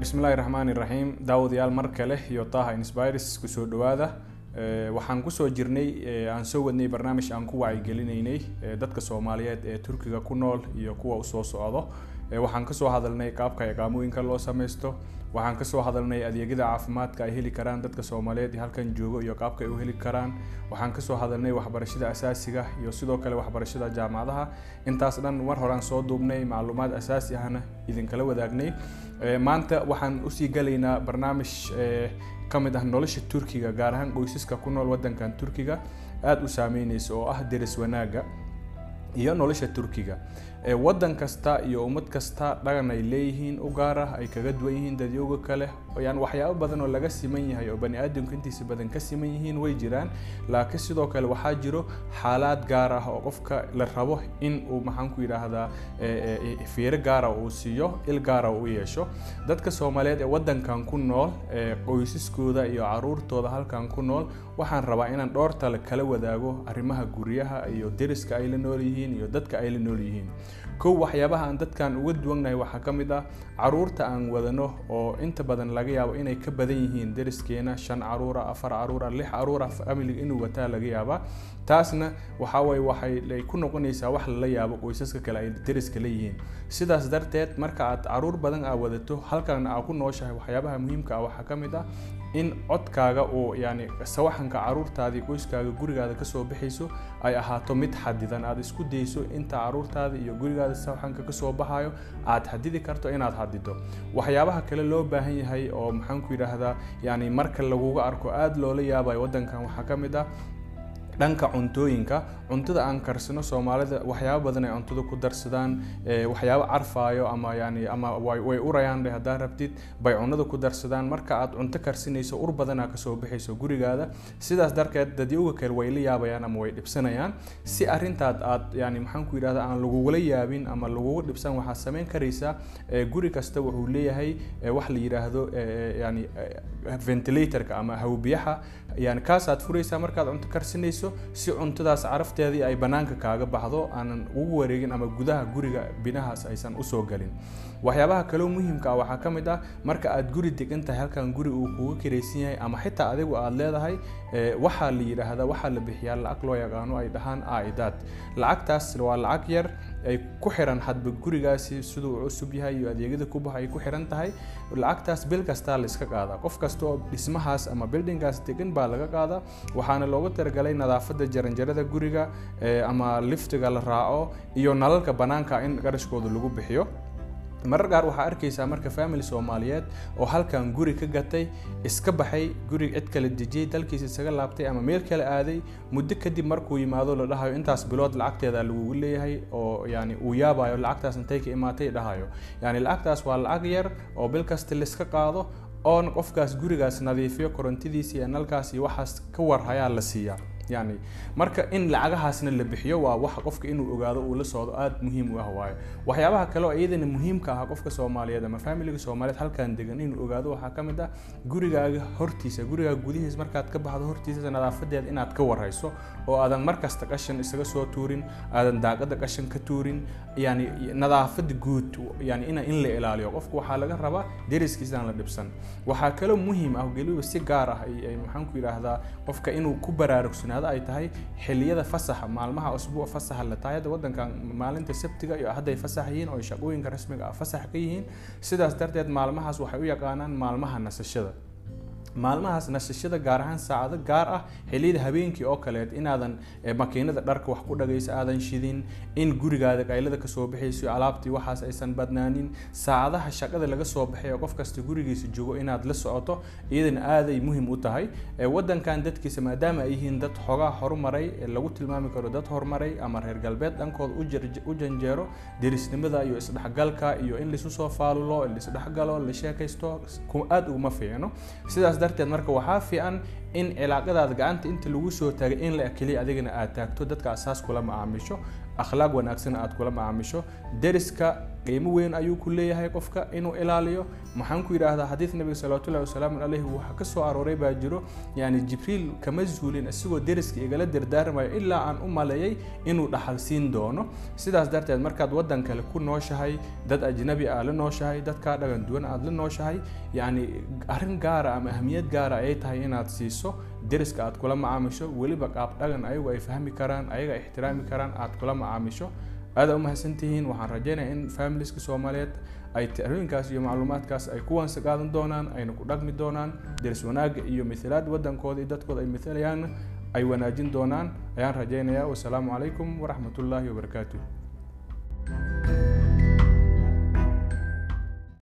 bismillahi raxmaani raxiim daawadayaal mar kale iyo taha inspires ku soo dhawaada waxaan ku soo jirnay aan soo wadnay barnaamij aan ku wacyigelinaynay dadka soomaaliyeed ee turkiga ku nool iyo kuwa u soo socdo waxaan ka soo hadalnay qaabka iqaamooyinka loo sameysto waxaan ka soo hadalnay adeegyada caafimaadka ay heli karaan dadka soomaaliyeed halkan joogo iyo qaabka ay u heli karaan. Waxaan ka soo hadalnay waxbarashada asaasiga iyo sidoo kale waxbarashada jaamacadaha. Intaas dhan mar horaan soo duubnay macluumaad asaasi ahna idinkala wadaagnay. Maanta waxaan u sii galaynaa barnaamij ka mid ah nolosha turkiga gaar ahaan qoysaska ku nool wadankan turkiga. Aada u saameyneysa oo ah deris wanaaga iyo nolosha turkiga wadan kasta iyo ummad kasta dhaqan ay leeyihiin u gaar ah ay kaga duwan yihiin dadyooga kale yani waxyaabo badan oo laga siman yahay oo bani aadamku intiisa badan ka siman yihiin way jiraan. Laakiin sidoo kale waxaa jiro xaalaad gaar ah oo qofka la rabo in uu maxaan ku yidhaahdaa fiiro gaara uu siiyo il gaara u yeesho. Dadka soomaaliyeed ee wadankan ku nool qoysaskooda iyo caruurtooda halkan ku nool waxaan rabaa inaan dhowr kala wadaago arrimaha guryaha iyo deriska ay la nool yihiin iyo dadka ay la nool yihiin kow waxyaabaha aan dadkan uga duwannahay waxaa ka mid ah carruurta aan wadano oo inta badan laga yaabo inay ka badan yihiin deriskeena shan caruura afar caruura lix caruura familiga inuu wataa laga yaabaa. Taasna waxaa waye waxay ku noqonaysaa wax lala yaabo qoysaska kale ay deriska leeyihiin sidaas darteed marka aad carruur badan aa wadato halkan aa ku nooshahay waxyaabaha muhiimka ah waxaa ka mid ah in codkaaga oo yani sawaxanka caruurtaadii qoyskaaga gurigaada ka soo baxayso ay ahaato mid xadidan. Aad isku dayso inta caruurtaada iyo gurigaada sawaxanka ka soo baxayo aad xadidi karto inaad xadido waxyaabaha kale loo baahan yahay oo maxaan ku yidhaahdaa yani marka laguga arko aada loola yaabayo wadankan waxaa ka mid ah dhanka cuntooyinka cuntada aan karsano soomaalida waxyaabo badan ay cuntada ku darsadaan waxyaabo carfaayo ama yani ama way urayaan dhe haddaa rabtid bay cunada ku darsadaan. Marka aad cunto karsinayso ur badanaa ka soo baxayso gurigaada. Sidaas darteed dadyowga kale way la yaabayaan ama way dhibsanayaan. Si arintaad aad yani maxaan ku yidhahda aan lagugula yaabin ama lagugu dhibsan waxaad samayn karaysaa guri kasta wuxuu leeyahay wax la yidhaahdo yani ventilatorka ama hawbiyaha yani kaasaad furaysaa markaad cunto karsinayso si cuntadaas carafteedii ay banaanka kaaga baxdo aanan ugu wareegin ama gudaha guriga binahaas aysan u soo galin. Waxyaabaha kaloo muhiimka ah waxaa ka mid ah marka aad guri degan tahay halkan guri uu kuga kiraysan yahay ama xitaa adigu aad leedahay waxaa la yidhaahdaa waxaa la bixiyaa lacag loo yaqaano ay dhahaan aidaad lacagtaas waa lacag yar ay ku xiran hadba gurigaasi siduu cusub yahay iyo adeegyada ku baxa ay ku xiran tahay lacagtaas bil kastaa la iska qaadaa. Qof kasta oo dhismahaas ama buildingaas degan baa laga qaadaa. Waxaana looga talagalay nadaafada jaranjarada guriga ama liftiga la raaco iyo nalalka banaanka in qarashkooda lagu bixiyo marar qaar waxaa arkaysaa marka family soomaaliyeed oo halkan guri ka gatay iska baxay guri cid kala dejiyey dalkiisa isaga laabtay ama meel kale aaday muddo kadib markuu yimaado la dhahayo intaas bilood lacagteeda lagugu leeyahay oo yani uu yaabayo lacagtaas intay ka imaatay dhahayo. Yani lacagtaas waa lacag yar oo bil kasta laiska qaado oon qofkaas gurigaas nadiifiyo korontadiisa iyo nalkaas iyo waxaas ka warhayaa la siiyaa yani marka in lacagahaasna la bixiyo waa wax qofka inuu ogaado uu la socdo aada muhiim u ah waayo. Waxyaabaha kale iyadana muhiimka ah qofka soomaaliyeed ama familiga soomaaliyeed halkan degan inuu ogaado waxaa ka mid ah gurigaaga hortiisa gurigaaga gudihiis markaad ka baxdo hortiisa nadaafadeeda inaad ka warhayso oo aadan markasta qashan isaga soo tuurin aadan daaqada qashan ka tuurin yani nadaafada guud yani in in la ilaaliyo. Qofka waxaa laga rabaa deriskiisaan la dhibsan. Waxaa kaloo muhiim ah geliba si gaar ah maxaan ku yidhaahdaa qofka inuu ku baraarugsanaado ay tahay xiliyada fasaxa maalmaha usbuuc fasaxa la tahay hadda wadankan maalinta sabtiga iyo hadday fasax yihiin oo shaqooyinka rasmiga ah fasax ka yihiin sidaas darteed maalmahaas waxay u yaqaanaan maalmaha nasashada maalmahaas nasashada gaar ahaan saacado gaar ah xilliyada habeenkii oo kaleed inaadan makiinada dharka wax ku dhagayso aadan shidin in gurigaada qaylada ka soo baxayso alaabtii waxaas aysan badnaanin saacadaha shaqada laga soo baxay oo qof kasta gurigiisa joogo inaad la socoto iyadana aaday muhiim u tahay wadankan dadkiisa maadaama ay yihiin dad xogaa horumaray lagu tilmaami karo dad horumaray ama reer galbeed dhankooda u janjeero derisnimada iyo isdhexgalka iyo in laisu soo faalulo laisdhexgalo la sheekaysto aada uguma fiicno sidaas darteed marka waxaa fiican in cilaaqadaada gacanta inta lagu soo taagay in la keliya adigana aad taagto dadka asaas kula macaamisho akhlaaq wanaagsan aad kula macaamisho deriska qiimo weyn ayuu ku leeyahay qofka inuu ilaaliyo. Maxaan ku yidhaahdaa xadiid nabiga salawatullahi wasalaamu caleyhi waxaa ka soo arooray baa jiro. Yani jibriil kama zuulin isagoo deriska igala dardaarmayo ilaa aan u maleeyay inuu dhaxal siin doono. Sidaas darteed markaad waddan kale ku nooshahay dad ajnabi aad la nooshahay dadkaa dhagan duwan aad la nooshahay yacni arrin gaara ama ahmiyad gaara ayay tahay inaad siiso deriska aad kula macaamisho. Weliba qaab dhagan ayagu ay fahmi karaan ayaga ixtiraami karaan aad kula macaamisho aada umahadsantihiin waxaan rajeynaya in familiska soomaaliyeed ay talooyinkaas iyo macluumaadkaas ay ku wansa qaadan doonaan ayna ku dhaqmi doonaan deris wanaagga iyo mithilaad waddankooda iyo dadkooda ay mithilayaan ay wanaajin doonaan. Ayaan rajeynayaa wasalaamu calaykum waraxmatullaahi wabarakaatuh